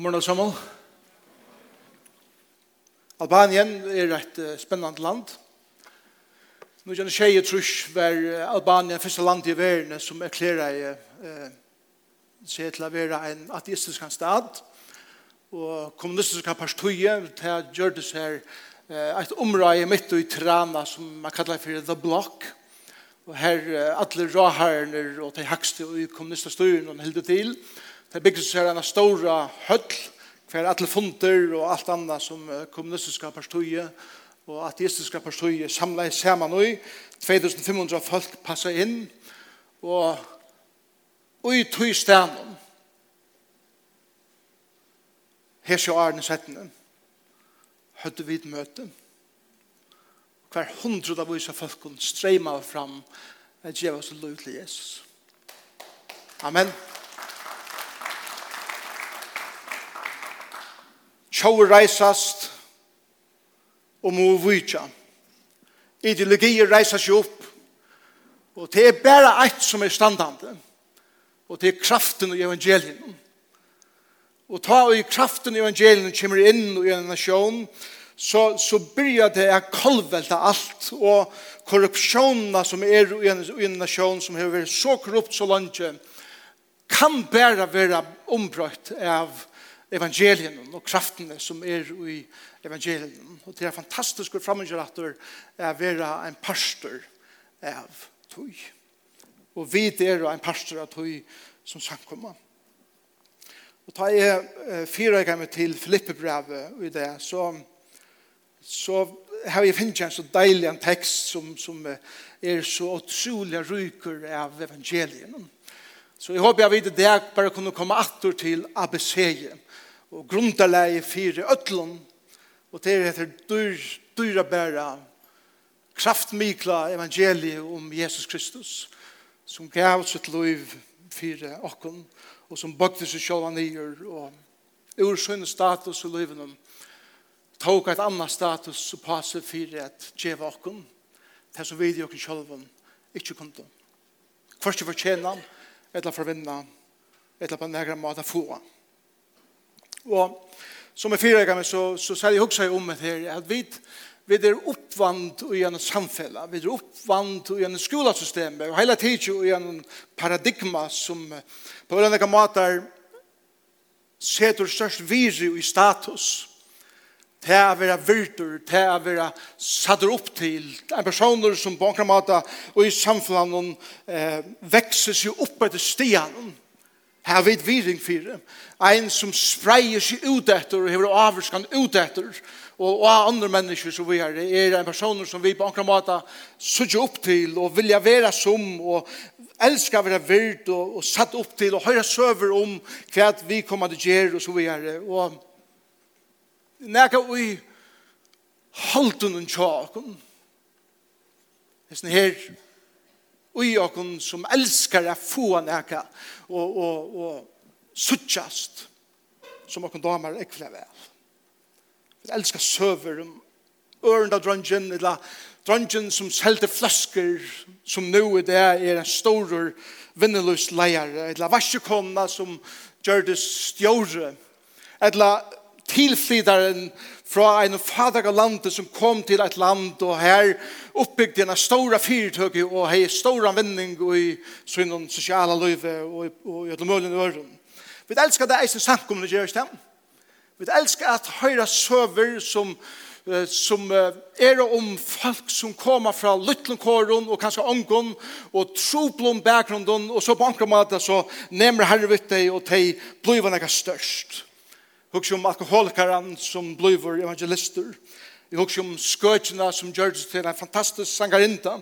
God morgen, sammen. Albanien er et uh, spennende land. Nå kjenner tjei og trus var Albanien første land i verden som erklærer uh, seg til å være en ateistisk stad. Og kommunistiske partiet til gjør det seg uh, et område midt i Trana som man kallar for The Block. Og her uh, alle råherrene og de hakste i kommunistiske styren og heldet til. Og Det bygdes seg en stor høll, hver alle funder og alt annet som kommunistiske partiet og ateistiske partiet samlet i saman 2500 folk passa inn, og, og i tog stenen. Her sjå Arne Settene, høtte vi et møte. Hver hundre av vise folk strema fram, at djeva så lov til Jesus. Amen. tjau reisast og må vujtja. Ideologier reisast jo opp og det er bare eit som er standande og det er kraften i evangelien og ta og i kraften i evangelien kommer inn i en nasjon så, så byrjar det å kolvelta alt, og korrupsjonen som er i en, i en nasjon som har vært så korrupt så langt, kan bare være ombrøtt av evangelien og kraftene som er i evangelien. Og det er fantastisk å framgjøre at det er være en pastor av tog. Og vi er en pastor av tog som samkommer. Og ta jeg fire meg til Filippe-brevet i det, så, så har jeg finnet en så deilig en tekst som, som er så utrolig ryker av evangelien. Så jeg håper jeg vet at jeg bare kunne komme atter til ABC-et og grunderleie fire øtlån, og det heter dyr, dyra bæra, kraftmikla evangeliet om Jesus Kristus, som gav sitt liv fire okken, og som bøkte seg selv nyer, og ur sønne status i livet tok et annet status og passe fire at djeva okken, det som vi i okken selv ikke kunne. Først tjena, etla for vinna, etter på nægra måte få. Og som er fyrrega med, så, så sier jeg også om det her, at vi, vi er oppvand i en samfella, vi er oppvand i en skolasystem, og hele tiden i en paradigma som på hvordan jeg kan måte setur størst viri i status, til å være virtur, til å være satt opp til, en personer som på en måte og i samfunnet eh, vekser seg opp etter stianen, Her vet vi ring fire. Ein som spreier seg ut etter og hever avvarskan ut etter. Og, og andre mennesker som vi er er en personer som vi på ankra måte sutja opp til og vilja være som og elska være virt og, og satt opp til og høyra søver om hva vi kommer til gjer og så vi er og nekka ui halten tjåken, tjakon Hesten her ui okon som elskar å få nekka og, og, og suttjast som okkur damer ekvile vel. Vi elskar søver om ørenda drøngen, eller drøngen som selte flasker, som nå er det er en stor vinneløs leier, eller varsekonna som gjør det stjåre, eller tilflytaren fra en fader av landet som kom til et land og her oppbygde en stora fyrtøk og hei stora vending i sin sosiala løyve og, og i et mulig øren. Vi elsker det eisen samkomne gjørs dem. Vi elsker at høyre søver som som er om folk som kommer fra Lytlenkåren og kanskje Ongon og troblom bakgrunden og så på andre måte så nemmer herre vitt deg og de blir noe størst hugsa om alkoholikaran som blivur evangelister. Jeg hugsa om skøtjena som gjørdes til en fantastisk sangarinta.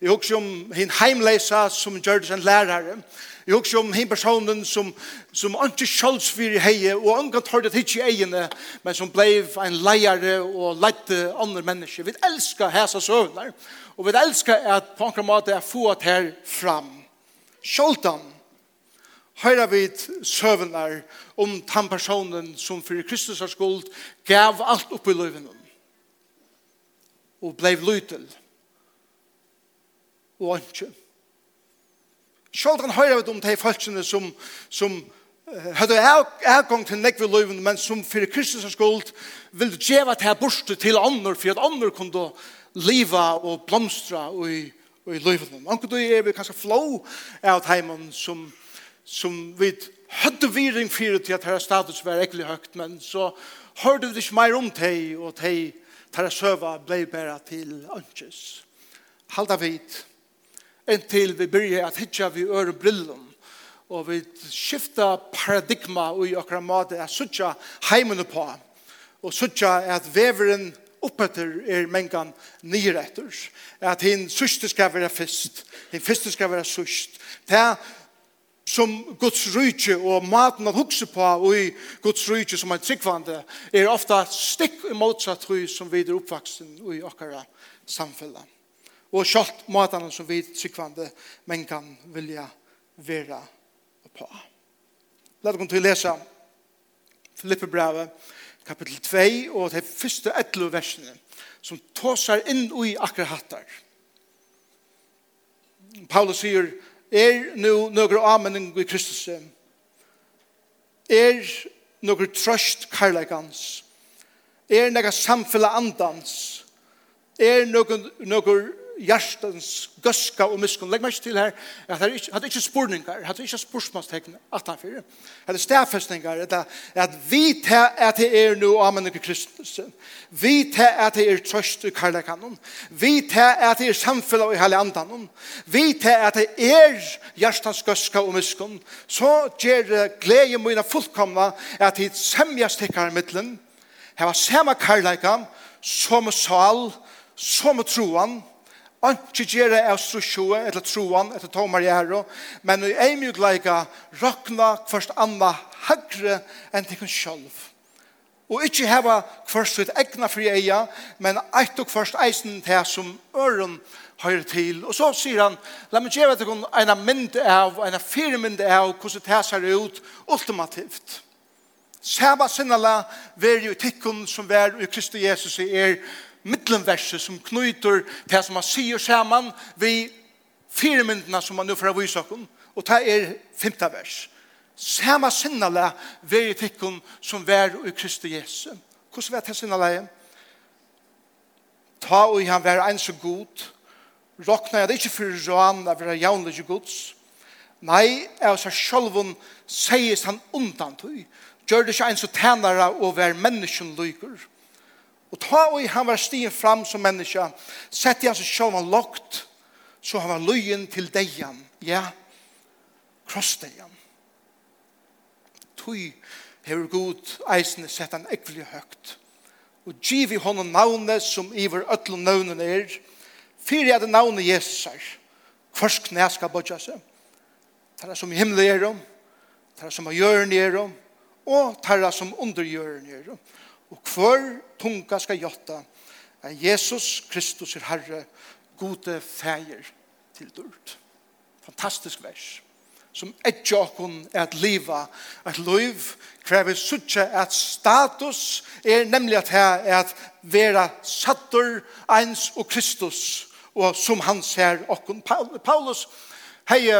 Jeg hugsa om hin heimleisa som gjørdes en lærare. Jeg hugsa om hin personen som, som ikke sjølvsfyr i heie og unga tårdet hitje i egene, men som bleiv en leiare og leite andre mennesker. Vi elskar hæsa søvnar, og vi elska at på anker måte er få at her fram. Sjoltan høyra vid søvnar om tan personen som fyrir Kristus har skuld gav alt opp i løyvene og blei lytel og anki. Sjoldan høyra vid om de folkene som, som hadde avgång til nekve løyvinnen men som fyrir Kristus har skuld vil djeva til borste til andre for at andre kunne liva og blomstra og i, og i løyvinnen. Anker du er vi kanskje flow av heimann som som vi hadde viring fyrir til at her status var ekkelig høgt, men så hørte vi ikke mer om teg, og teg tar søva blei bæra til ønskjes. Halda vit, inntil vi byrja at hitja vi øre brillum, og vi skifta paradigma i okra måte at suttja heimene på, og suttja at veveren oppetter er mengan nyretter, at hin syste skal være fyrst, hin fyrste skal være syst. Det som Guds rydtje og maten at hukse på og i Guds rydtje som er tryggvande er ofta stikk i motsatt tru som vi er oppvaksen i okkara samfunnet. Og kjalt maten som vi er tryggvande men kan vilja vera på. La oss til å lese Filippe brevet kapittel 2 og de første 11 versene som tåsar inn i akkurat hattar. Paulus sier er nu nøkker amening i Kristus, er nøkker trøst karlækans, er nøkker samfella andans, er nøkker, nøkker hjertens gøska og miskunn. Legg meg til her, at det ikke, ikke spurningar, at det ikke spørsmålstegn at han fyrir, er stafestningar, at vi til at det er nu amen ikke Kristus, vi til at det er trøst i karlakanon, vi til at det er samfunnet i hele andan, vi til at det er hjertens gøska og miskunn, så gjør glede mine fullkomna at det semjast tikkar middelen, heva sama karlakan, som sal, som troan, Anki gjere av strusjoe, eller troan, etter tomar gjerro, men i ei mjugleika rakna kvart anna hagre enn tikkun sjolv. Og ikkje heva kvart sitt egna fri eia, men eit og kvart eisen til som øren høyre til. Og så sier han, la meg gjere tikkun eina mynd av, eina firmynd av, hvordan det ser ut ultimativt. Saba sinnala veri i tikkun som veri i Kristi Jesus i er, mittelverset som knyter det som man sier sammen vi fire myndene som man nu får vise oss. Og det er femte vers. Sama sinnale veri tikkun som vær i Kristi Jesu. Hvordan var det sinnale? Ta og han vær en så god. Rokna jeg det ikke for råan av være jaunlige gods. Nei, av seg sjølvun sies han undan tog. Gjør det ikke en så tænare og vær menneskjen lykker. Og ta og han var stien fram som menneske, sett han seg sjål han lagt, så han var løyen til deian, ja, krossdeian. Tui hever god eisene sett han ekvelig høgt. Og giv i hånden navnet som iver ötlom navnet er, fyrir er det navnet Jesus er, hvers knæ skal bodja seg, tarra som i himmel er om, tarra som i jøren er om, og tarra som under jøren er om og hver tunga skal gjøtta at Jesus Kristus er Herre, gode feir til dørt. Fantastisk vers som etkje okkon er at liva, at liv krever suttje at status er nemlig at her er at vera sattur eins og Kristus og som han ser okkon. Paulus hei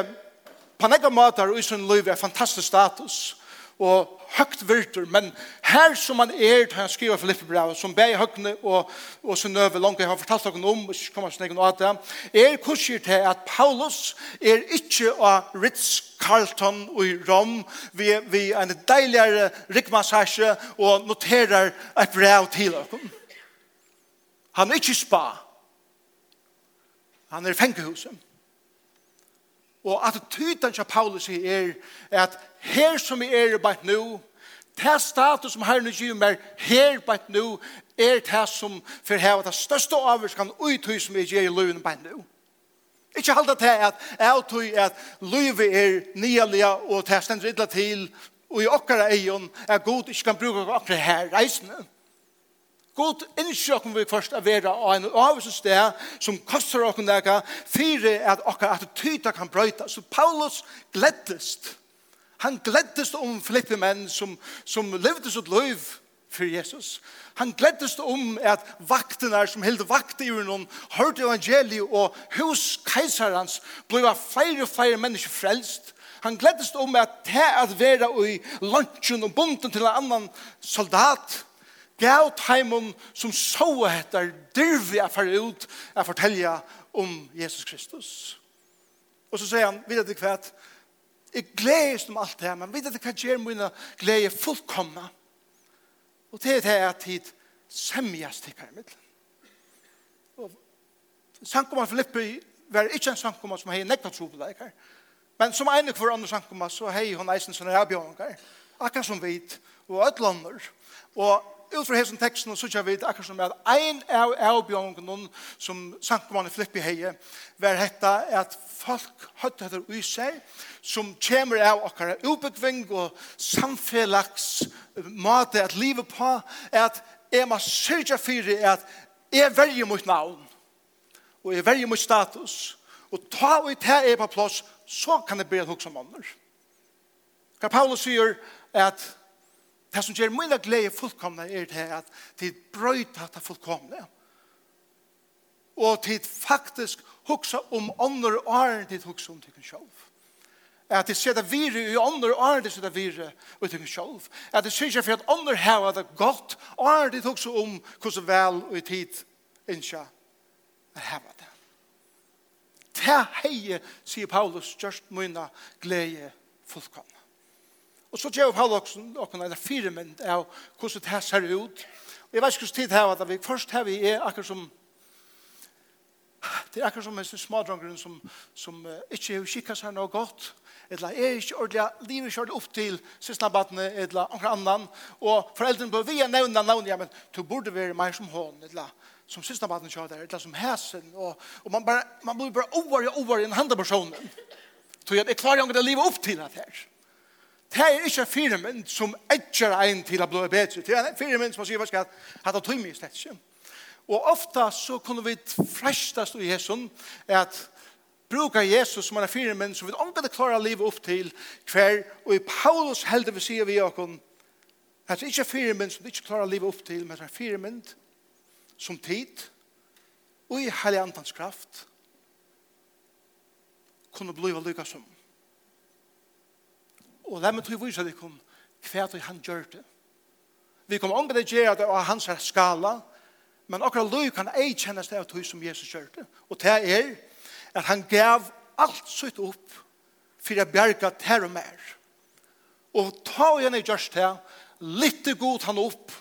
på nekka måter og i sin liv er fantastisk status og høgt virtur, men her som han er, han skriver Filippebrevet, som bæg høgne og, og sin øve langt, jeg har fortalt noen om, ikke kommer sin av det, er kurser til at Paulus er ikke av Ritz-Carlton og i Rom, vi, vi er en deiligere rikmassasje og noterer et brev til dere. Han er ikke spa. Han er i fengehuset. Og at attityden til Paulus er at her som vi er bare nå, det status som her nu gir meg her bare nå, er det som for her det største avvarskan uttøy som vi gjør i løven bare nå. Ikke halda til at jeg tog at løyve er nyalia og det stender idla til og i okkara eion er god ikke kan bruke okkara her reisene. God innskjer okken vi først er vera av en avvis sted som koster okken deg fire at okker attityder kan brøyta. Så Paulus gleddest. Han gleddest om flippe menn som, som levde sitt liv for Jesus. Han gleddest om at vaktene som held vakt i noen hørte evangeliet og hos keiserens ble flere og flere mennesker frelst. Han gleddest om at det at være i lunchen og bunten til en annan soldat gav taimon som så etter dyrvi a fara ut a fortelja om Jesus Kristus. Og så sier han, vet du hva, jeg gleder om alt det her, men vet du hva gjør mine glede fullkomna? Og til det er tid semjas til Og Sankoman Filippi var ikke en sankoman som hei nekta tro på deg, men som ene for andre sankoman så hei hun eisen sånne avbjørnger, akkurat som vit, og et. Og ut fra hesen teksten og sykja vid akkurat som at ein av avbjørnene som Sankomannen Filippi heie var hetta at folk høyde høyde ui seg som kommer av okkara ubegving og samfellags måte at livet på at jeg må sykja fyrir at jeg velger mot navn og jeg velger mot status og ta og ta er på plass så kan det bli et hoksamonder. Hva Paulus sier at Det som gjør mye glede fullkomne er det at de brøyta det fullkomne. Og de faktisk huksa om andre åren de huksa om tykken sjolv. At de ser det vire i andre åren de ser det vire i tykken sjolv. At de synes for at andre har det godt åren de huksa om hvordan vel og i tid innsja er hava det. Det heie, sier Paulus, gjørst mine glede fullkomne. Og så gjør Paulus åkken en firemynd av hvordan det ser ut. Og jeg vet ikke hvordan tid her var det. Først her vi er akkurat som det er akkurat som en smadrongren som, som uh, ikke har kikket seg noe godt. Eller er ikke ordentlig, livet kjørt opp til syslabatene eller noen annan. Og foreldrene bør via nevne navnet, ja, men du burde være mer som hånd, eller som syslabatene kjørt der, eller som hæsen. Og, og man, bare, man blir bare over og over i en andre. Så jeg klarer ikke å leve opp til det her. Det er ikke en firmynd som etjer en til å bli bedre. Det er en firmynd som sier, hva skal jeg ha tøyme i stedet? Og ofta så kunne vi frestast i Jesus at bruka Jesus som er fire firmynd som vi omgående klarer livet opp til hver, og i Paulus heldig vi sier vi åkken, at det er ikke en firmynd som vi ikke klarer livet opp til, men det er fire firmynd som tid og i heilig antans kraft kunne bli å lykke som. Og la meg tog vise at vi kom hva han gjør det. Vi kom ångre det gjør det av hans skala, men akkurat løy kan ei kjennes det av tog som Jesus gjør det. Og det er at han gav alt sitt opp for å bjerge ter og mer. Og ta igjen i gjørst det, litt god han opp,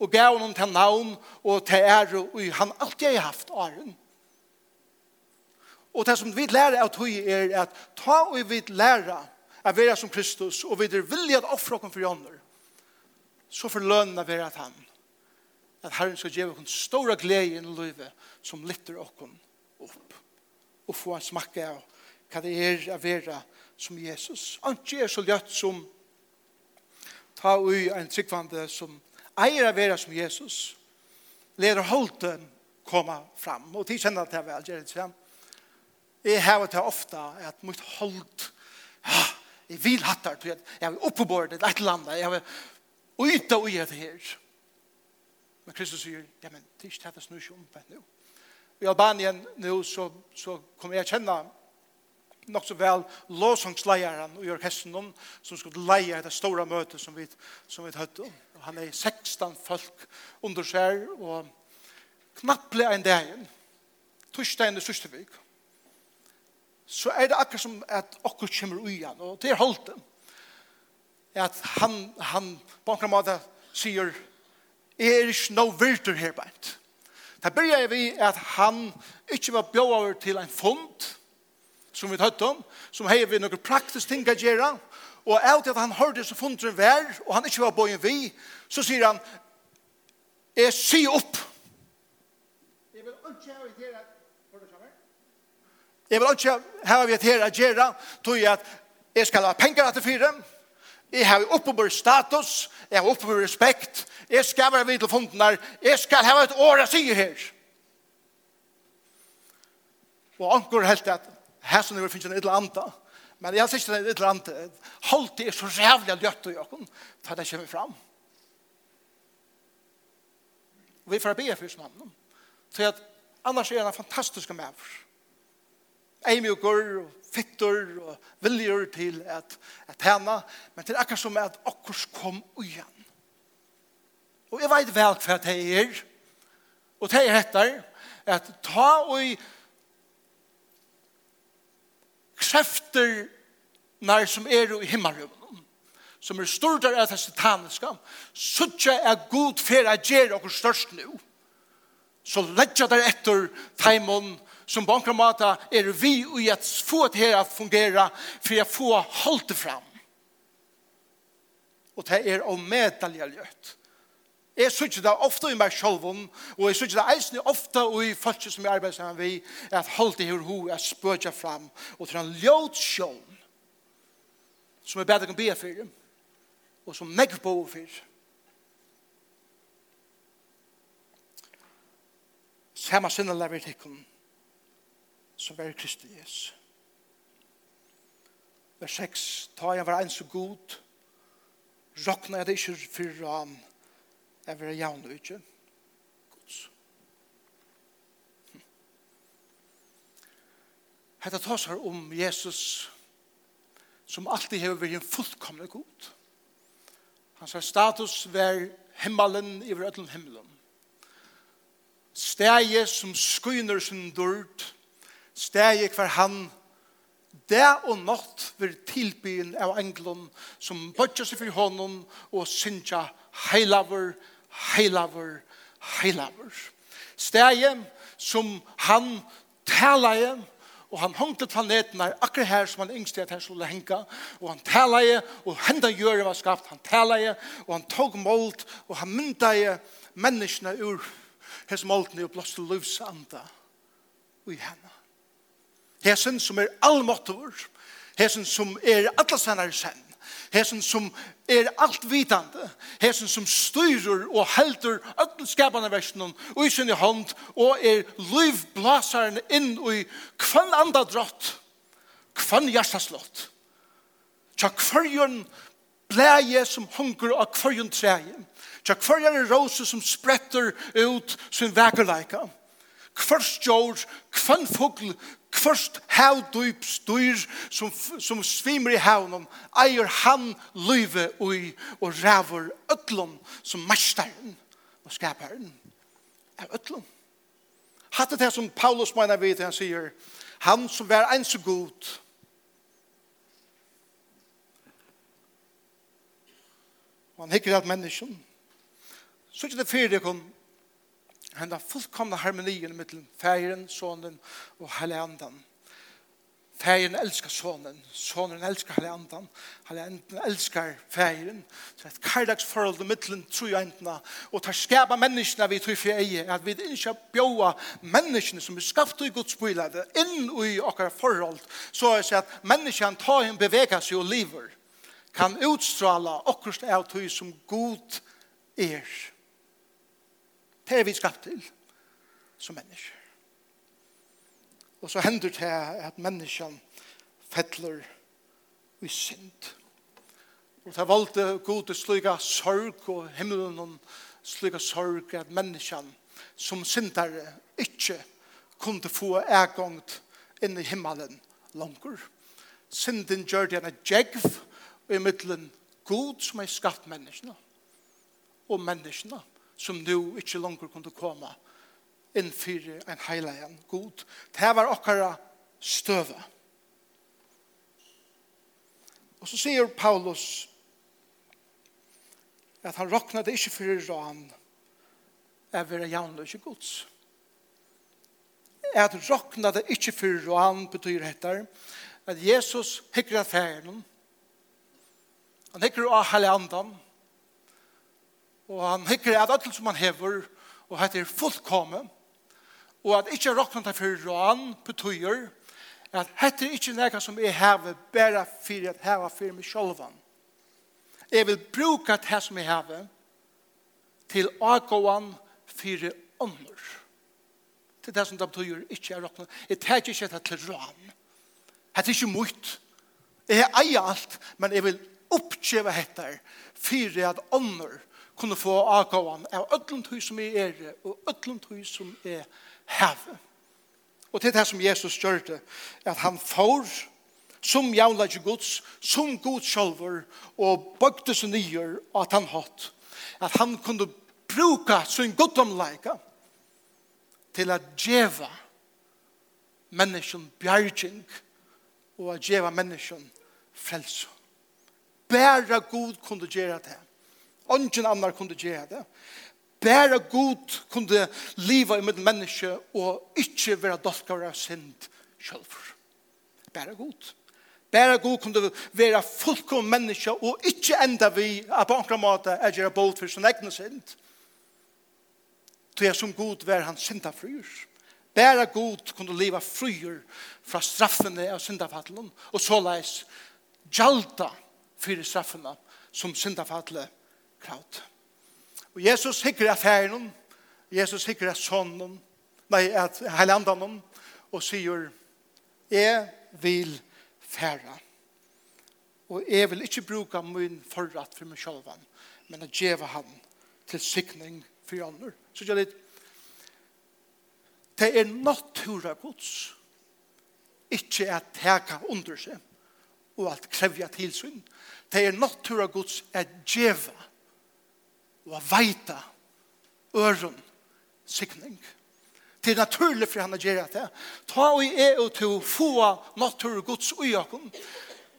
og gav honom til navn og til ære, og han alltid har haft æren. Og det som vi lærer av tog er at ta og vi lærer at være som Kristus, og vi er villige at offre oss for jønner, så får lønnen at han, at Herren skal gjøre oss store glede i livet som lytter oss opp, og få en smakke av hva det er å være som Jesus. Han er så løtt som ta ui en tryggvande som eier å være som Jesus, leder holdt komma fram, og de kjenner at det vel, velgjøret, sier han. Jeg har det ofte at mot holdt, ja, Jeg vil hattar, jeg har oppe på det, et eller annet, jeg har yta og gjøre det her. Men Kristus sier, ja, men det er ikke dette snur ikke omvendt nå. I Albanien nå så, så kommer jeg kjenne nok så vel låsangsleieren og orkestren som skulle leie det store møtet som vi, som vi høyde. Og han er 16 folk under seg, og knapplig en dag, torsdagen i Søstervik, så er det akkurat som at okkur kommer ui igjen, og det er holdt det. At han, han på en måte sier, er ikke noe virtur her beint. Da begynner vi at han ikke var bjør over til en fond, som vi tatt om, som hei vi noen praktisk ting å gjøre, og alt at han hørte som funderen vær, og han ikke var bøyen vi, så sier han, jeg sier opp. Jeg vil ikke ha det at Jeg vil ikke ha vi et her å gjøre, tog jeg at jeg skal ha penger etter fire, jeg har oppebord status, jeg har oppebord respekt, jeg skal være vidt til funden der, jeg skal ha et år å si her. Og anker helt at her som det finnes en eller annen, men jeg synes ikke det er en eller annen, holdt det er så rævlig løtt og jokken, for det kommer fram. Vi får be for mannen. Så at annars er han en fantastisk mæver eimjukur, og fittur og viljur til at, at tjena, men til akkar som at akkurs kom ujan. Og jeg veit vel hva det er, og det er hettar, at ta og krefter nær som er i himmelrummen, som er stort av det sataniska, suttje er god fer at gjere okkur størst nu, så ledja der etter teimon, som på några måte är vi och att få det här att fungera för jag få hållt det fram. Och det är om medaljeljöt. Jeg synes det ofte i meg selv og jeg synes det eisen ofte i folk som jeg arbeider sammen vi, at holdt det her ho, jag spør fram, og til en ljød sjån, som är bedre kan be for, og som meg på for. Sama sinne lever tikkun, som er Kristi Jesus. Vers 6, ta jeg var en så god, råkna jeg det ikke for han, jeg var javn og ikke. Gods. Hette tas seg om Jesus, som alltid har vært en fullkomne god. Hans status var himmelen i vrødlen himmelen. Steget som skyner sin dørt, stegi hver han det og natt vil tilbyen av englun som bøtja seg for hånden og synsja heilaver, heilaver, heilaver. Stegi som han tala i og han hong til planeten er akkurat her som han yngste at han skulle henga, og han tala i, og henda gjøre var skapt, han tala i, og han tog målt, og han mynda i menneskene ur hans måltene og blåste livsanda i henne. Hesen som er allmåttor, hesen som er allastanar sen, hesen som er alt vitande, hesen som styrer og heldur öll skapande versen og i sinne hånd og er livblasaren inn i kvann anda drott, kvann hjertaslott. Tja kvarjon blæje som hunker av kvarjon treje. tja kvarjon rose som spretter ut sin vekerleika, kvarstjår, kvann fugl, Kvørst havdøyp styr som, som svimer i havnum, eier han løyve ui og ræver ødlom som mestaren og skaparen av ødlom. Hatt det som Paulus meina vid, han sier, han som var en så god, og han hikker at menneskjen, så ikke det fyrir det kom henda fullkomna harmonien mellom færen, sonen og hellandan. Færen elskar sonen, sonen elskar hellandan, hellandan elskar færen. Så et kardagsforhold mellom middelen tror endna, og tar skapa menneskene vi tror for eie, at vi ikke bjóa menneskene som er skapt i Guds bylade, inn i okkar forhold, så er det at menneskene tar henne bevega seg og lever, kan utstrala okkurst av tog som god er. Er Det er vi skapt til som mennesker. Og så hender det at menneskene fettler i synd. Og det valgte god til slike sorg og himmelen og slike sorg at menneskene som syndere ikke kunne få ægångt inn i himmelen langer. Synden gjør det en djegv i middelen god som er skapt menneskene og menneskene som nu ikke langer kunne komme innfyre en heilagen god. Det var okkara støve. Og så sier Paulus at han råkna det ikke for ran er vera jaunløse gods. At råkna det ikke for ran betyr hettar at Jesus hikker av ferden han hikker av heilandan og han hikker at alt som han hever, og heter fullkomme, og at ikke råkna til fyrir råan betyr, at hette ikke nega som jeg hever, bare for at heva for meg selv. Jeg vil bruke det som jeg hever, til å gå an for ånder. Til det som det betyr ikke er råkna. Jeg tar ikke det til råan. Hette ikke mot. Jeg eier alt, men jeg vil oppkjeva dette for at ånder kunne få avgåan av ödlund hus som er er og ödlund hus som er heve. Og til det som Jesus gjør det, at han får som jaunlegi gods, som god sjølver, og bøkte seg nye og at han hatt, at han kunne bruka sin godomleika til at djeva menneskjen bjergjeng, og at djeva menneskjen frelse. Bæra god kunne gjøre det Ongen annar kunde gjøre det. Bæra god kunde liva i mitt menneske og ikkje vera dolkar av synd sjølver. Bæra god. Bæra god kunde vera fullkom menneske og ikkje enda vi av på ankra måte er gjerra bold for sin egne synd. Så er som god vær han synda fryr. Bæra god kunde liva fryr fra straffene av syndafattelen og såleis gjalda fyrir straffene som syndafattelen kraut. Og Jesus hikker at herren, Jesus hikker at sonnen, nei, at heilandanen, og sier, jeg vil færa. Og jeg vil ikke bruke min forrat for meg selv, men at gjeve han til sikning for andre. Så jeg det, det er natura gods, ikke at teka under seg, og at krevja tilsyn. Det er natura gods at gjeva og å veita øren sikning. Det er naturlig for han å gjøre det. Ta og er og to få natur gods og jakken.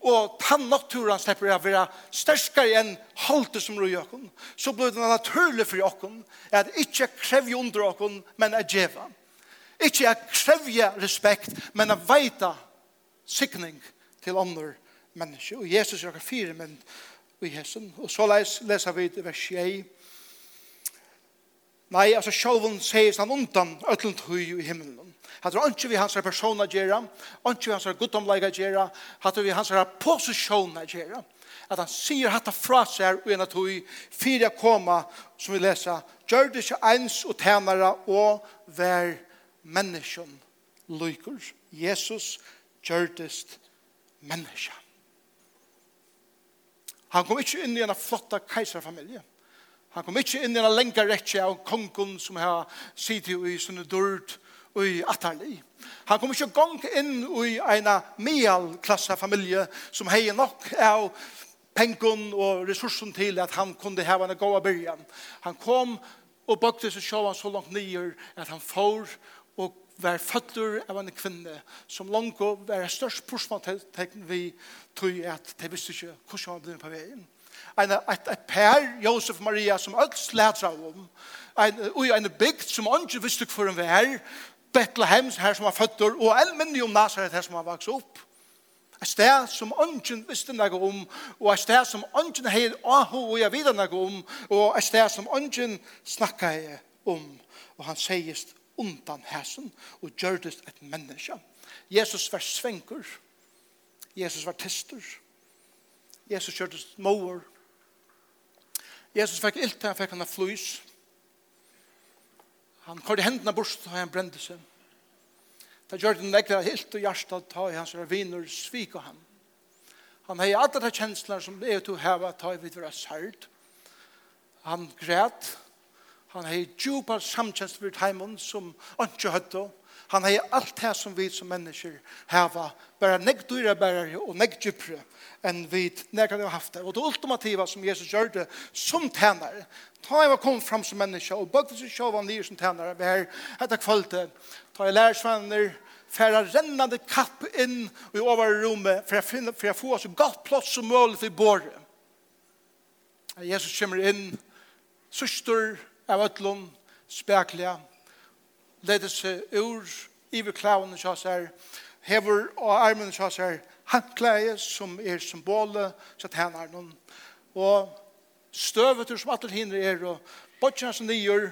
Og tann naturen slipper jeg være sterskere enn halte som røy jakken. Så blir det naturlig for jakken at ikke krevje under jakken, men at djeva. Ikke at krevje respekt, men at veita sikning til andre mennesker. Og Jesus jakker fire, men i hessen. Og så leser vi det vers 1. Nei, altså sjálfun segist han undan ötlund tøy i himmelen. Hatt er ikke vi hans persona gera, ikke vi hans gudomleika hatt er vi hans posisjona gera. At han sier hatt er fra seg og en at tøy, fyrir koma, som vi leser, gjør det ikke ens og tænare og vær menneskjon lykker. Jesus gjør det menneskjon. Han kom ikke inn i en flotta keiserfamilie. Han kom ikke inn i en lenge rettje av kongen som har sittet i sånne dørt og i atterli. Han kom ikke gang inn i en medelklassefamilie som heier nok av pengen og ressursen til at han kunne hava en god byrjan. Han kom og bøkte seg sjåan så langt nyer at han får og var føtter av en kvinne som langt var størst spørsmål pursmåltegn vi tog at de visste ikke hvordan han ble på veien. En, et, et per, Josef Maria, som alt slæt av om, en, og en bygd som andre visste ikke for en vær, Bethlehem her som var føtter, og en minne om Nazaret her som var vokst opp. Et sted som ønsken visste noe om, og et sted som ønsken heit aho og jeg videre noe om, og et sted som ønsken snakket om, og han sier undan hæsen og gjørtist et menneske. Jesus var svenker. Jesus var tester. Jesus gjørtist måer. Jesus fikk ilt, han fikk han flys. Han kvar i hendene bort, og han brente seg. Det gjør den nekla hilt og hjertet ta i hans viner svik og ham. Han har alle de kjenslene som det er til å heve ta i videre særd. Han græt, Han hei djupa samtjens vid heimen som ikke høtte. Han hei alt det som vi som mennesker heva. Bare negg dyra bærere og negg djupere enn vi nekka har haft det. Og det ultimativa som Jesus gjør det som tænare. Ta jeg var kom fram som menneske og bøkte seg sjå han nye som tænare. Vi her etter kvalitet. Ta jeg lærersvenner færa rennande kapp inn i overrommet for jeg få så godt plass som mulig for båret. Jesus kommer inn, søster, av ötlun, spekliga, leder seg ur, iver iverklavene kjøs her, hever og armen kjøs her, hantklæje som er symbolet, så han er noen, og støvetur som atle hinner er, og bodgjene som nyer,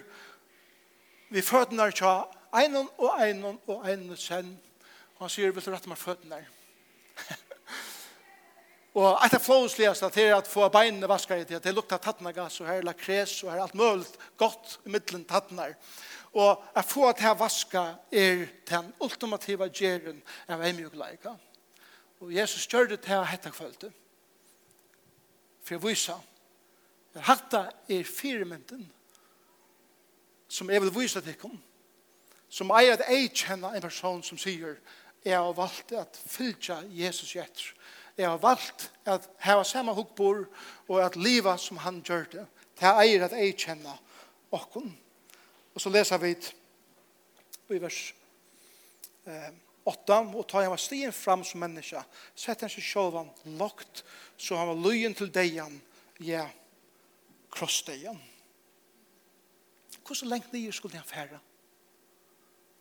vi fødene er kjø, einon og einon og einon sen, og han sier, vil du rette meg fødene? Og et av flåsligast til at få beinene vaskar til at det lukta tattnagas og her lakres og her alt mulig godt i middelen tattnar. Og at få at her vaska er den ultimativa djeren av emjugleika. Og Jesus gjør det til hetta kvölde. For jeg vysa at hatta er firmynden som jeg vil vysa til kom. Som eier at jeg kjenner en person som sier jeg har valgt at fylja Jesus gjetter Jeg har valgt at heva samme hukkbor og at liva som han gjør det. Det er eier at jeg kjenner okken. Og så leser vi i vers 8 og ta han var stien fram som menneske setter han seg sjålvan lagt så han var løyen til deg ja, krossdeian hvordan lengt nye skulle han fære?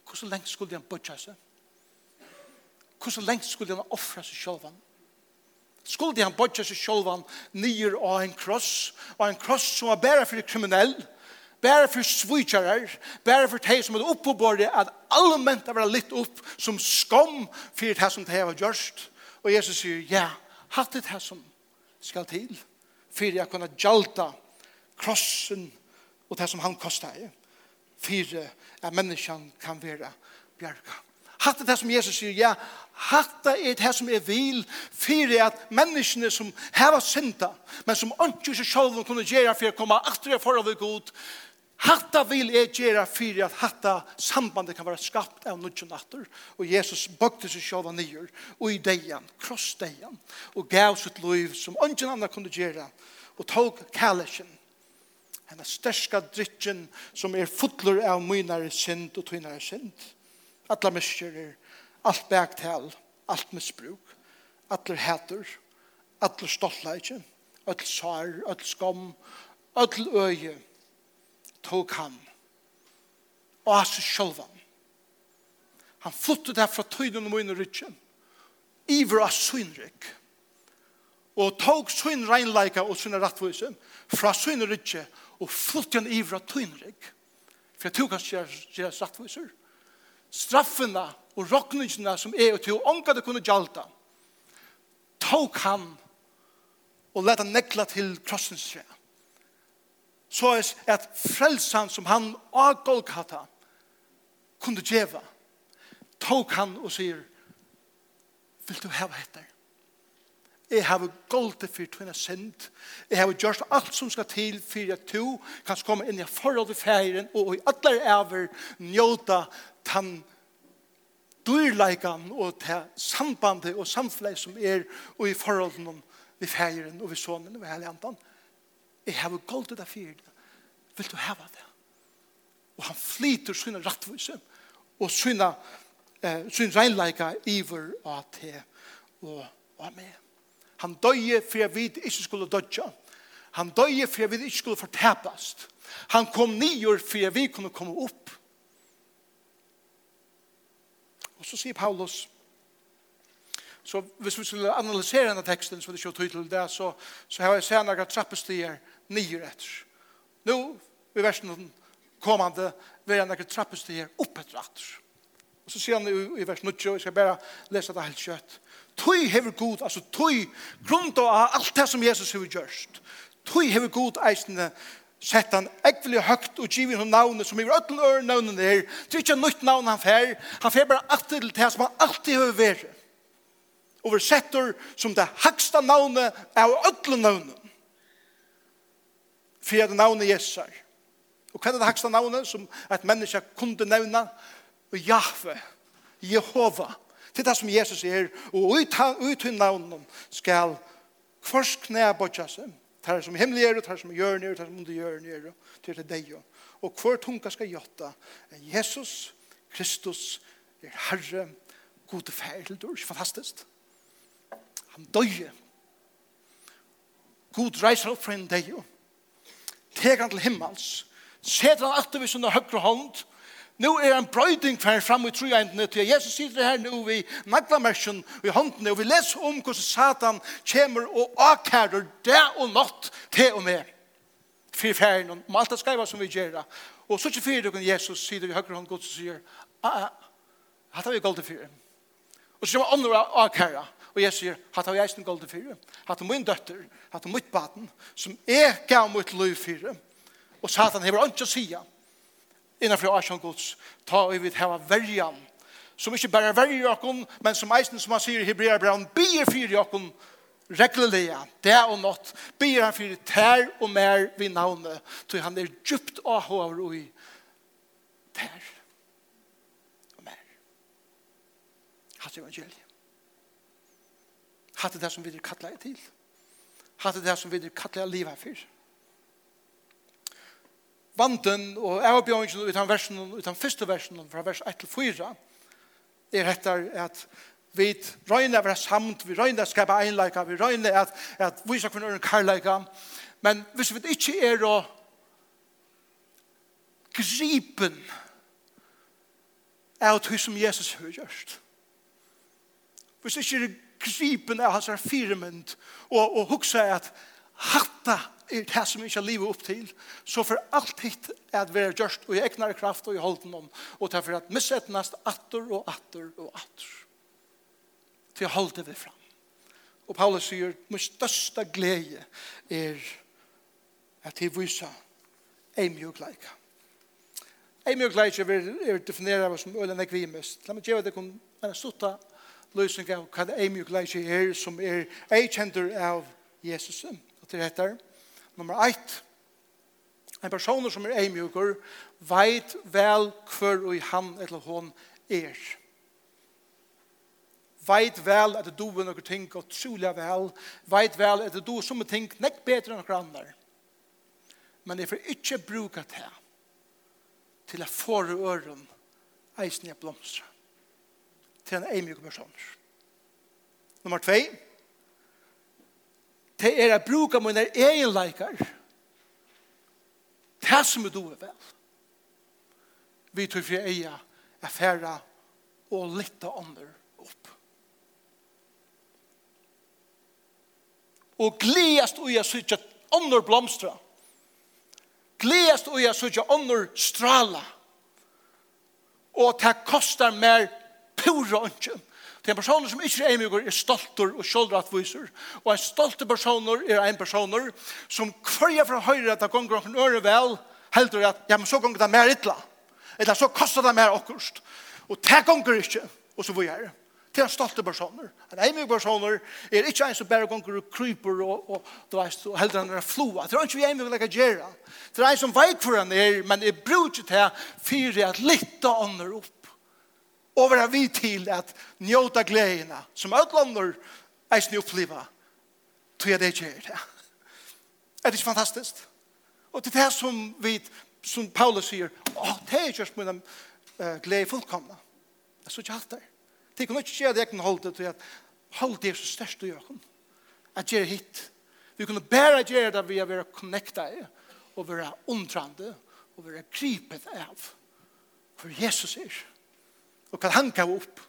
hvordan lengt skulle han bøtja seg? hvordan lengt skulle han offre seg sjålvan? skulle han bodja seg sjolvan nyer av en kross, og en kross som var bæra for kriminell, bæra for svitjarar, bæra for teg som er oppe på bordet, at allment er litt opp som skam for det som det var gjørst. Og Jesus sier, ja, hatt det her som skal til, for jeg kunne gjalta krossen og det som han kostet, for at menneskene kan være bjerga. Hatt det som Jesus sier, ja, hatt er det som er vil, fyrir at menneskene som heva synda, men som ikke seg selv kunne gjøre for å komme etter det forhold god, hatt vil er gjøre fyrir at hatt sambandet kan være skapt av nødgjøn natter, og Jesus bøkte seg selv nye, og i deian, kross deian, og gav sitt liv som ikke andre kunne gjøre, og tog kallesjen, henne største drittjen som er fotler av mynare synd og tynare synd alla miskjerer, alt bæktal, alt misbruk, atler hæter, atler stoltleikje, öll sår, öll skam, öll øye, tog han, og hans sjølvan. Han flyttet her fra tøyden og mine rytjen, iver av synrik og tog syn reinleika og syn rattvise fra syn rytje, og flyttet han iver av tøynrykk, for jeg tog hans gjerne rattvise, straffene og råkningene som er og til ånka det kunne gjalta, tok han og leta nekla til krossens tre. Så er at frelsan som han av Golgata kunne djeva, tok han og sier, vil du heva etter? Jeg har goldet for tvinne synd. Jeg har gjort alt som skal til for at du kan komme inn i forhold til ferien og i alle over njøta den dyrleikene og til sambandet og samfunnet som er og i forhold til noen vi ferien og vi sånne og vi hele andan. Jeg har gått det for det. Vil du heva det? Og han flyter sine rattvise og sine, eh, sin reinleika iver og til og, og med. Han døye for jeg vidt ikke skulle dødja. Han døye for jeg vidt ikke skulle fortepast. Han kom nyer for jeg vi kunne komme opp. Og så sier Paulus, så hvis vi skulle analysere denne teksten, så er det ikke tydelig til det, så, så har jeg sett noen trappestier nyer etter. Nå, i versen kommande, vil jeg noen trappestier opp etter etter. Og så sier han i, i vers 90, jeg skal bare lese det helt kjøtt. Tøy hever god, altså tøy grunn av alt det som Jesus har gjørst. Tøy hever god eisende sett han ekvelig høgt og givet hon navnet som i rødden øre navnet der. Det er ikke nytt navn han fer. Han fer bare alltid til det som han alltid har vært. Og vi setter som det høgsta navnet av ødlen navnet. For det navnet Jesus er. Og hva er det høgsta navnet som et menneske kunne nevne? Og Jahve, Jehova. Jehova Det er det som Jesus er, og ut, i navnet skal kvars knæ bortja seg. Det er som himmelig er, det er som gjør nere, det er som under gjør nere, det er det jo. Og hver tunga skal gjøtta, Jesus, Kristus, er Herre, gode feil, det er fantastisk. Han døye. God reiser opp for en deg Teg han til himmels. Seter han alltid ved sin høyre hånd, Nu er en brøyding fer fram i trojentene til Jesus sitter her nu i naglamersjen i håndene, og vi leser om hvordan Satan kommer og akkærer det og nått til og med fyrir ferien om alt det skriva som vi gjør og så ikke fyrir dere Jesus sier vi høyre hånd Guds og sier ah, hatt har vi golde fyrir og så kommer andre akkærer og Jesus sier hatt har vi eisen golde fyrir hatt har min døtter hatt har mitt baden som er gav mitt liv fyrir. Og Satan hever ikke å sier innanfor Asjan Guds, ta og vi hava verjan, som ikkje berre verjer okkon, men som eisen som han sier i Hebrea Hebreabraun, bier fyrir okkon reglelega, det og nått, bier han fyrir tær og mer vi navnet, tog han er djupt av av roi, tær og mer. Hatt evangeliet. Hatt det som vi er kattleie til. Hatt det som vi er kattleie livet fyrir vanten og avbjørnsen ut av versen, ut av første versen, fra vers 1 til 4, er etter at vi røyner å være samt, vi røyner å skape einleika, vi røyner at, at vi skal kunne karleika, men hvis vi ikke er å gripen av det som Jesus har gjort, hvis ikke er gripen av hans firmynd, og, og hukse at hatta er det som ikke livet opp til, så for alt hitt er at vi er gjørst, og i egnar kraft og i holden om, og derfor at missetnast atter og atter og atter. Til å holde vi fram. Og Paulus sier, min største glede er at de viser eimjøgleika. Eimjøgleika er, er defineret som øyne nekvimest. La meg gjøre det kun en stutta løsning av hva eimjøgleika er som er eikjenter av Jesusen til dette. Nummer 1. En person som er eimjukur veit vel hver og han eller hon er. Veit vel at du er noen ting og trolig vel. Veit vel at du er som ting nekk bedre enn noen andre. Men jeg får ikke bruke det til å få øren eisen jeg blomstra. Til en eimjukur personer. Nummer 2 det er å bruke mine egen egenleikar. Det som er doer vel. Vi tror for eia er færre og litt av andre opp. Og gledast og jeg sykja andre blomstra. Gledast og jeg sykja andre strala. Og det kostar mer pura ønsken Det er en person som ikke er eimjøkker er stolter og kjoldratviser. Og en stolte personer er en personer som kvarja fra høyre at det gonger åkken øre vel, heldur at, ja, men så gonger det mer ytla. Eller så kostar det mer okkurst. Og det gonger ikke, og så vi er. Til en stolte personer. En eimjøkker personer er ikke en som bare gonger og kryper og, og, du veist, og heldur han er floa. Det er ikke vi eimjøkker leka gjerra. Det er en som veik for han er, men er brug til det fyrir at litta ånder opp og være vi til at njóta gledina som utlander eisen oppleva tog jeg det ikke er det. Er det ikke fantastisk? Og til det som vi, som Paulus sier, åh, det er ikke min uh, glede fullkomna. Det er så ikke alt der. Det kan ikke gjøre det jeg kan holde det til at holde det så størst i økken. At gjøre hit. Vi kunne bare gjøre det ved å være connectet og være undrande og være gripet av. For Jesus er og hva han gav opp,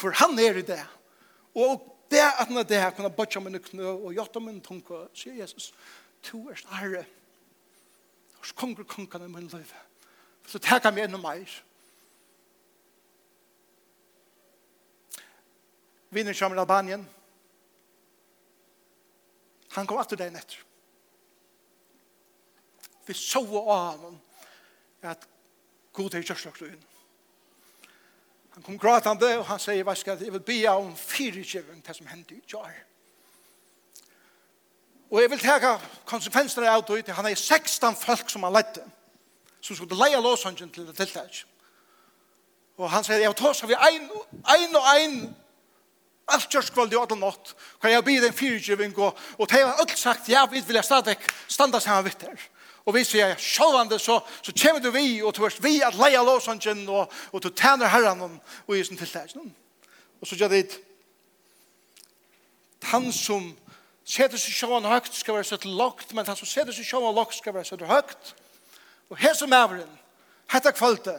hvor han er i det. Og det at han er det her, kunne bøtja mine knø og gjøtta mine tunke sier Jesus, to er herre, og så konger kongene i min liv. Så takk han meg enda meir. Vinner kommer til Albanien. Han kom alltid deg etter. Vi så av honom at god er kjørslagt og inn. Han kom gråtande og han sier, hva skal jeg vil be om fyrirkjøven det som hendte i jar. Og jeg vil teka konsekvensene av det, han er 16 folk som han lette, som skulle leie låsangen til det tiltak. Og han sier, jeg tar seg vi ein, ein og ein, alt kjørskvalg i alle nått, kan jeg be den fyrirkjøven og, og det har alt sagt, ja, vi vil jeg stadig standa sammen vitt her. Og vi sier sjålvande, så, så kommer du vi, og du er vi at leia låsangen, og, og du tæner herren om, og i sin tiltak. Og så gjør det han som setter seg sjåan høgt skal være sett lagt, men han som setter seg sjåan lagt skal være sett høgt. Og her som er veren, hette kvalte,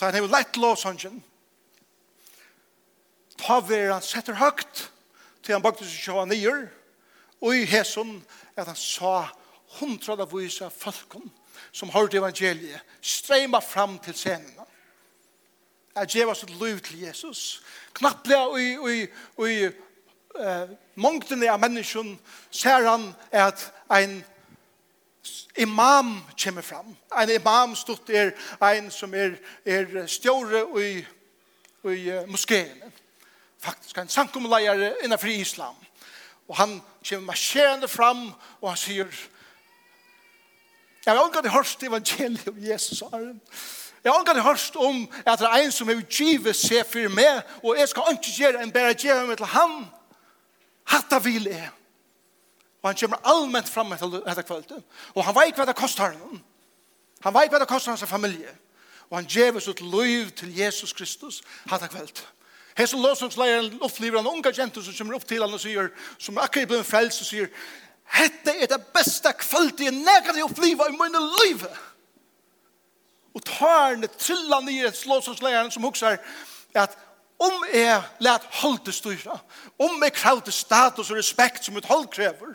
da han hever lett låsangen, ta ver han setter høgt, til han bakte seg sjåan nyer, og i hesson at han sa høgt, hundra av vise folken som hørte evangeliet streima fram til scenen. Jeg gjeva sitt liv til Jesus. Knapt og i, i, i uh, mongtene av mennesken ser han at ein imam kommer fram. Ein imam stått er ein som er, er stjåre i, i uh, moskeen. Faktisk en sankumleier innenfor islam. Og han kommer marsjerende fram og han sier Jeg har omgått hørt evangeliet om Jesus Arjen. Jeg har omgått hørt om at det er en som er utgivet seg for meg, og jeg skal ikke gjøre en bedre gjøre meg til han. Hatta vil jeg. Og han kommer allmänt fram etter kvöldet. Og han vet hva det kostar han. Han vet hva det kostar hans familie. Og han gjør sitt liv til Jesus Kristus hatta kvöldet. Hesen låsungsleiren opplever han unga jenter som kommer opp til han og sier, som akkurat blir en frelst og sier, Hette er det beste kvalitet jeg nekker jeg oppliva i mine liv. Og tårne trillar ned i slåsåsleiren som hukser at om jeg let holde styra, om jeg kravde status og respekt som et hold krever,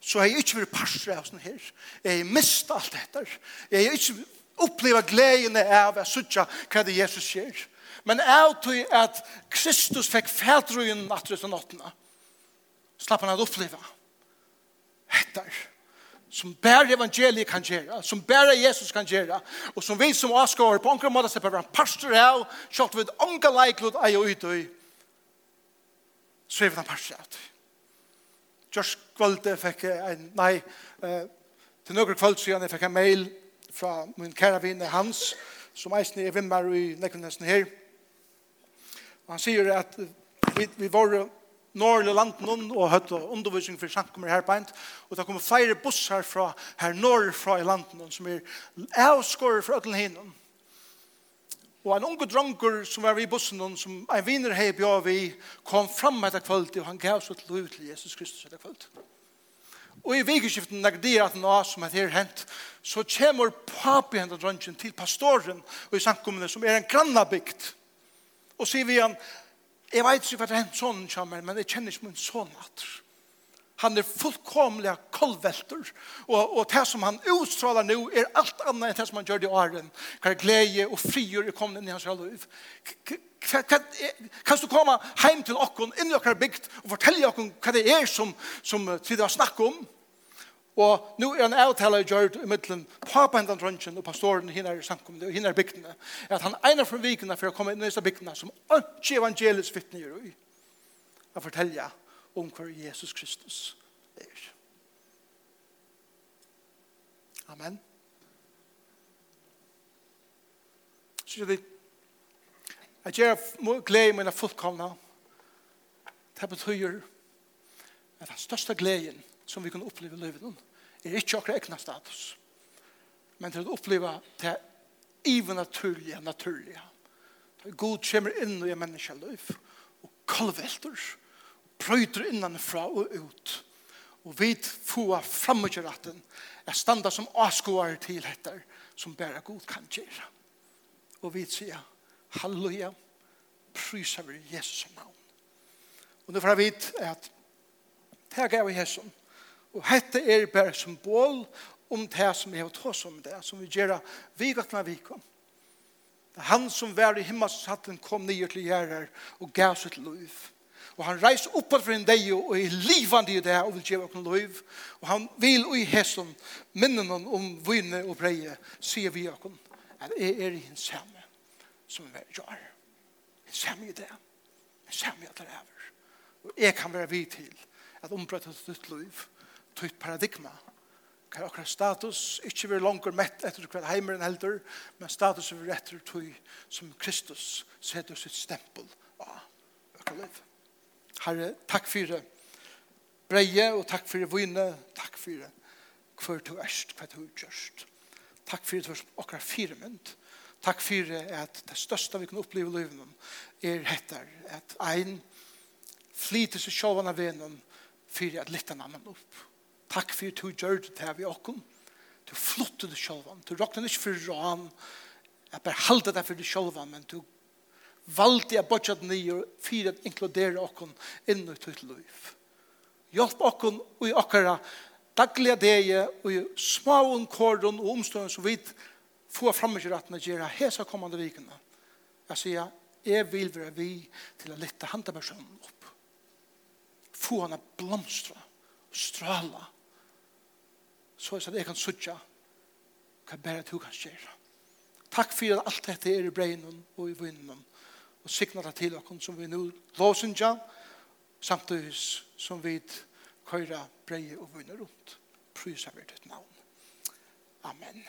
så har jeg ikke vært parstre av sånn her. Jeg har mist alt dette. Jeg har ikke opplevd gledene av å sutja hva det Jesus sier. Men jeg tror at Kristus fikk fædrøyen natt til nattene. Slapp han å oppleve hettar som bare evangeliet kan gjøre, som bare Jesus kan gjøre, og som vi som avskår på ångre måte ser på en pastor av så att vi leiklod likelot är ute i så er vi den pastor av Just kvölde fikk en, nei, til noen kvöld siden jeg fikk en mail fra min kære vinner Hans, som eisen er vimmer i Nekvendnessen her. Han sier at vi, vi var norrle landen og høtt og undervisning for samkommer her beint. Og det kommer flere bussar fra her norr fra i landen som er avskåret fra ødelen hinnen. Og en unge dronker som var i bussen som en viner hei bjør vi kom fram etter kvöld og han gav seg til liv til Jesus Kristus etter kvöld. Og i vikeskiften når det er at noe som er hent så kommer papi hentet dronken til pastoren og i samkommende som er en grannabygd. Og sier vi han, Jeg vet ikke hva det er en sånn kommer, men jeg kjenner ikke min sånn at han er fullkomlig kolvelter, og, og det som han utstråler nå er alt annet enn det som han gjør i åren. Hva er glede og frigjør er kommet inn i hans liv. Kan du komme hjem til okken, inn i okker bygd, og fortelle okken hva det er som, som vi har snakket om? Og nå er han avtale i gjørt i middelen papa hentan drøntgen og pastoren hinn er samkommet og hinn er bygdene. At han egnar fra vikene for å komme inn i disse bygdene som ikke evangelisk vittne gjør i. Å fortelle om hva Jesus Kristus er. Amen. Så jeg at jeg gleder mine fullkomne Det betyr at den største gleden er som vi kan oppleve i livet er ikke akkurat egna status. Men til å oppleve det even naturlige. Det god kommer inn i menneskeliv og kalvelter og prøyter innanfra og ut. Og vi får fram og retten er standa som avskoar til dette, som bare god kan gjøre. Og vi sier halleluja, prysa vi Jesus navn. Og nå får jeg vite at det er gav jeg Jesus Og hette er bare symbol om det som jeg har tås om det, som vi gjør vikakna vikom. Det er han som var i himmelshatten kom nye til gjerrer og gav sitt liv. Og han reiser opp for en dag og er livande i det og vil gjøre okken liv. Og han vil og i hesson minnen om vunne og breie, sier vi okken, at jeg er i en samme som vi gjør. En samme i det. En samme i det er. Og jeg kan være vid til at ombrøtta ditt liv. Og tøyt paradigma. Kan akkurat status ikke være langer mett etter hver heimeren heldur, men status er etter tøy som Kristus setter sitt stempel av akkurat liv. Herre, takk for det. Breie og takk for vune, takk for det. Hver du erst, hver du gjørst. Takk for det for akkurat fire mynd. Takk for at det største vi kan oppleve i livet er hettar at ein flyter seg sjåvan av venen for at litt en annen opp. Takk for at du gjør det her vi åkken. Du flottet det selv. Du råkner ikke for ran. Jeg bare halte det for det selv, men du valgte jeg bortsett nye for å inkludere åkken inn i ditt liv. Hjelp åkken og i åkkere daglige deg og i små kåren og omstående som vi får fremme til rettene det hese kommende vikene. Jeg sier, jeg vil være vi til å lette hantepersonen opp. Få henne blomstre, strala, så at jeg kan sutja hva bare du kan gjøre. Takk for at alt dette er i breinen og i vinnen og sikna det til dere som vi nå låsynja samtidig som vi køyra breie og vinner rundt. Prysa vi ditt navn. Amen.